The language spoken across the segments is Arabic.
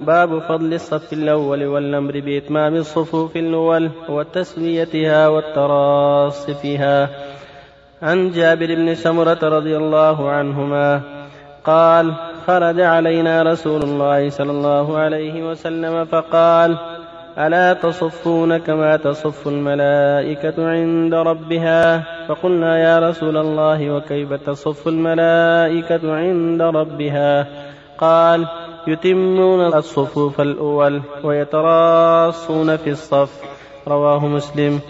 باب فضل الصف الأول والأمر بإتمام الصفوف الأول وتسويتها والتراص فيها. عن جابر بن سمرة رضي الله عنهما قال خرج علينا رسول الله صلى الله عليه وسلم فقال ألا تصفون كما تصف الملائكة عند ربها؟ فقلنا يا رسول الله وكيف تصف الملائكة عند ربها؟ قال يتمون الصفوف الأول ويتراصون في الصف. رواه مسلم.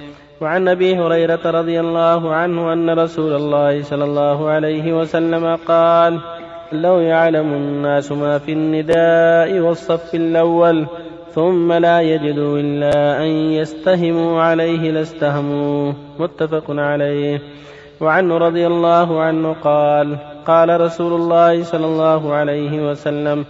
وعن أبي هريرة رضي الله عنه أن رسول الله صلى الله عليه وسلم قال لو يعلم الناس ما في النداء والصف الأول ثم لا يجدوا إلا أن يستهموا عليه لاستهموا متفق عليه. وعنه رضي الله عنه قال قال رسول الله صلى الله عليه وسلم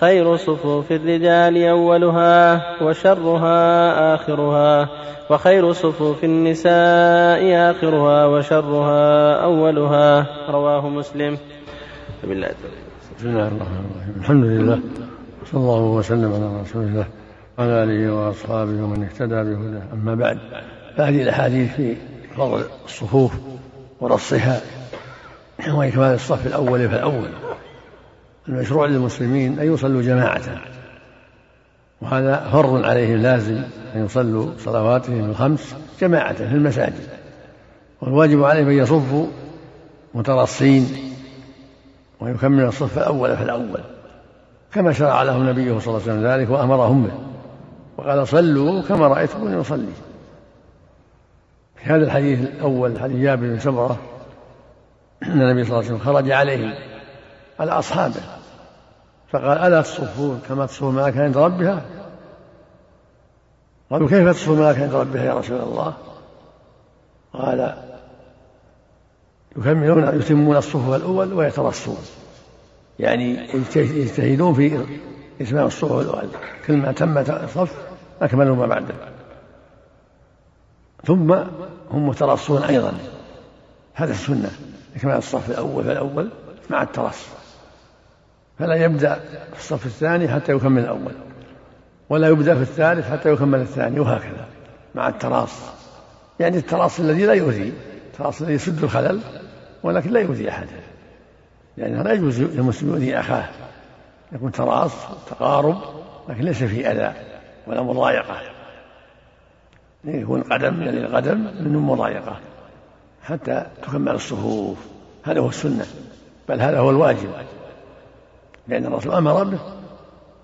خير صفوف الرجال أولها وشرها آخرها وخير صفوف النساء آخرها وشرها أولها. رواه مسلم. بالله بسم الله الرحمن الرحيم. الحمد لله صلى الله وسلم على رسول الله وعلى آله وأصحابه ومن اهتدى بهداه. أما بعد فهذه الأحاديث في فضل الصفوف ورصها وإكمال الصف الأول فالأول. المشروع للمسلمين أن يصلوا جماعة. وهذا فرض عليهم لازم أن يصلوا صلواتهم الخمس جماعة في المساجد. والواجب عليهم أن يصفوا مترصين ويكمل الصف الأول فالأول كما شرع لهم النبي صلى الله عليه وسلم ذلك وأمرهم به. وقال صلوا كما رأيتموني أصلي في هذا الحديث الأول حديث جابر بن سمرة أن النبي صلى الله عليه وسلم خرج عليهم. على أصحابه فقال ألا تصفون كما تصف الملائكة عند ربها؟ قالوا كيف تصف الملائكة عند ربها يا رسول الله؟ قال يكملون يتمون الصفوف الأول ويترصون. يعني يجتهدون في إتمام الصفوف الأول. كل ما تم الصف أكملوا ما بعده ثم هم مترصون أيضا. هذا السنة إكمال الصف الأول فالأول مع الترص. فلا يبدأ في الصف الثاني حتى يكمل الأول ولا يبدأ في الثالث حتى يكمل الثاني وهكذا مع التراص. يعني التراص الذي لا يؤذي التراص الذي يسد الخلل ولكن لا يؤذي أحدا يعني لا يجوز للمسلم يؤذي أخاه. يكون تراص تقارب لكن ليس فيه أذى ولا مضايقة. يكون قدم يعني القدم من مضايقة حتى تكمل الصفوف. هذا هو السنة بل هذا هو الواجب. لأن الرسول أمر به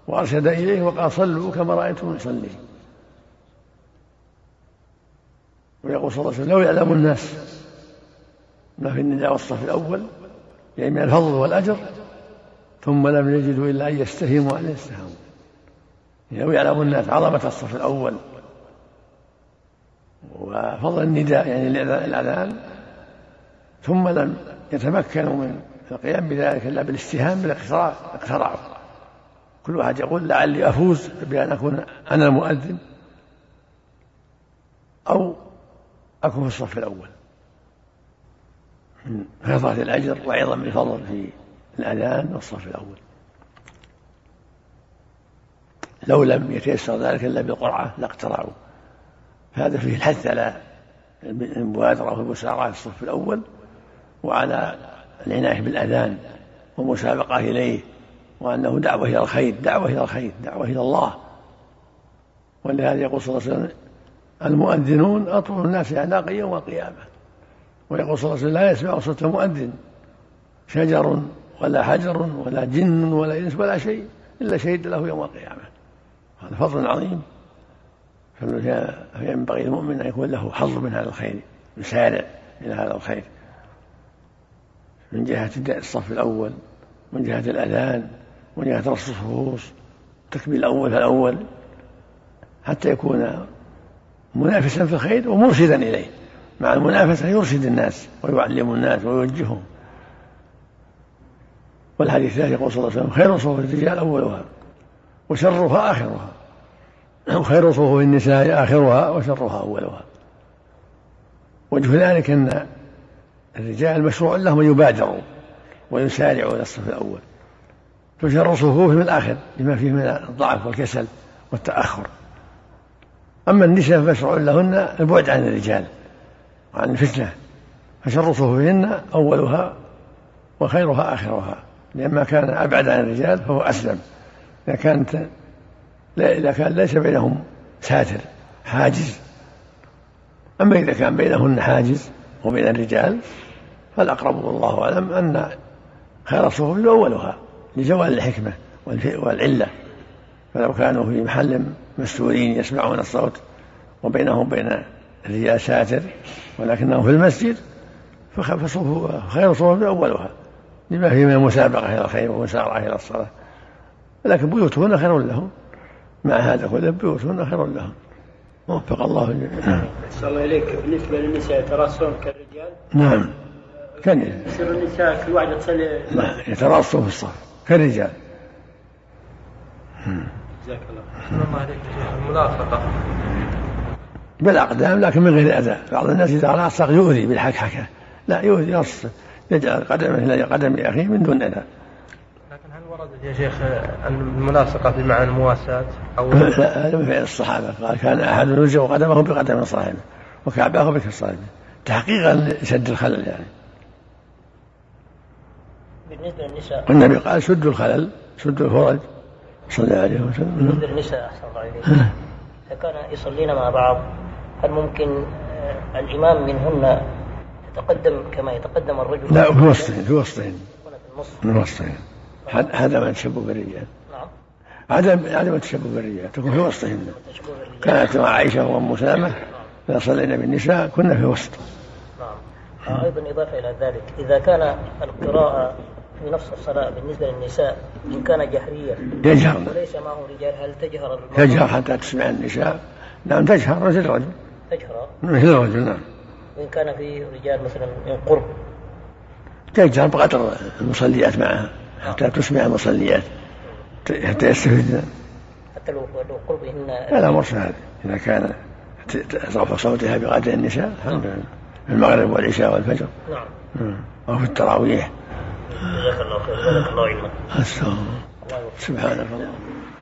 وأرشد إليه وقال صلوا كما رأيتم يصلي. ويقول صلى الله عليه وسلم لو يعلم الناس ما في النداء والصف الأول يعني من الفضل والأجر ثم لم يجدوا إلا أن يستهموا أن يستهموا يعني لو يعلم الناس عظمة الصف الأول وفضل النداء يعني الأذان ثم لم يتمكنوا من القيام بذلك إلا بالاستهام بالاقتراع اقترعوا كل واحد يقول لعلي أفوز بأن أكون أنا المؤذن أو أكون في الصف الأول. من كثرة الأجر وعظم الفضل في الأذان والصف الأول. لو لم يتيسر ذلك إلا بالقرعة لاقترعوا فهذا فيه الحث على المبادرة والمسارعة في الصف الأول وعلى العناية بالأذان والمسابقة إليه وأنه دعوة إلى الخير دعوة إلى الخير دعوة إلى الله. ولهذا يقول صلى الله عليه وسلم المؤذنون أطول الناس أعناقا يوم القيامة. ويقول صلى الله عليه وسلم لا يسمع صوت المؤذن شجر ولا حجر ولا جن ولا إنس ولا شيء إلا شهد له يوم القيامة. هذا فضل عظيم. فينبغي المؤمن أن يكون له حظ من هذا الخير يسارع إلى هذا الخير. من جهة الصف الأول من جهة الأذان من جهة رص الصفوف تكبير الأول فالأول حتى يكون منافسا في الخير ومرشدا إليه. مع المنافسة يرشد الناس ويعلم الناس ويوجههم. والحديث الثاني يقول صلى الله عليه وسلم خير صفوف الرجال أولها وشرها آخرها. وخير صفوف النساء آخرها وشرها أولها. وجه ذلك أن الرجال مشروع لهم أن يبادروا ويسارعوا إلى الصف الأول. تشر صفوفهم الآخر لما فيه من الضعف والكسل والتأخر. أما النساء فمشروع لهن البعد عن الرجال وعن الفتنة. فشر صفوفهن أولها وخيرها آخرها. لما كان أبعد عن الرجال فهو أسلم. إذا كانت إذا كان ليس بينهم ساتر حاجز. أما إذا كان بينهن حاجز وبين الرجال فالأقرب والله أعلم أن خير الصفوف أولها لزوال الحكمة والعلة. فلو كانوا في محل مستورين يسمعون الصوت وبينهم بين الرجال ساتر ولكنهم في المسجد فخير الصفوف أولها. لما فيه من المسابقة إلى الخير والمسارعة إلى الصلاة. لكن بيوتهن خير لهم. مع هذا كله بيوتهن خير لهم. وفق الله. نعم. الله إليك بالنسبة للنساء يتراصون كالرجال؟ نعم. كان يصير النساء كل واحدة تصلي لا يتراصوا في الصف كالرجال. جزاك الله. الله عليك الملاصقة بالأقدام لكن من غير أذى. بعض الناس إذا لاصق يؤذي بالحكحكة. لا يؤذي يص يجعل قدمه إلى قدم أخيه من دون أذى. وردت يا شيخ الملاصقة بمعنى المواساة أو هذا من فعل الصحابة. قال كان أحد يلزم قدمه بقدم صاحبه وكعباه بكف صاحبه. تحقيقا لسد الخلل يعني. بالنسبة للنساء. النبي قال سدوا الخلل سدوا الفرج صلى الله عليه وسلم. بالنسبة للنساء أحسن الله إليك. إذا كان يصلين مع بعض هل ممكن آه، الإمام منهن يتقدم كما يتقدم الرجل؟ لا في وسطهن في وسطهن في وسطهن هذا ما تشبه بالرجال نعم. عدم عدم التشبه بالرجال تكون في وسطهن كانت مع عائشة وأم سلمة. إذا صلينا بالنساء كنا في وسط. نعم. أيضا إضافة إلى ذلك. إذا كان القراءة في نفس الصلاة بالنسبة للنساء إن كان جهريا يجهر. وليس معه رجال هل تجهر تجهر حتى تسمع النساء؟ نعم تجهر مثل الرجل. تجهر؟ مثل الرجل نعم. وإن كان في رجال مثلا من قرب؟ تجهر بقدر المصليات معها. حتى تسمع المصليات. حتى يستفيدن حتى لو لو قربهن الأمر سهل إذا كان رفع صوتها بقدر النساء الحمد لله. في المغرب والعشاء والفجر. نعم. أو في التراويح. جزاك الله خير. جزاك الله علما. سبحانك الله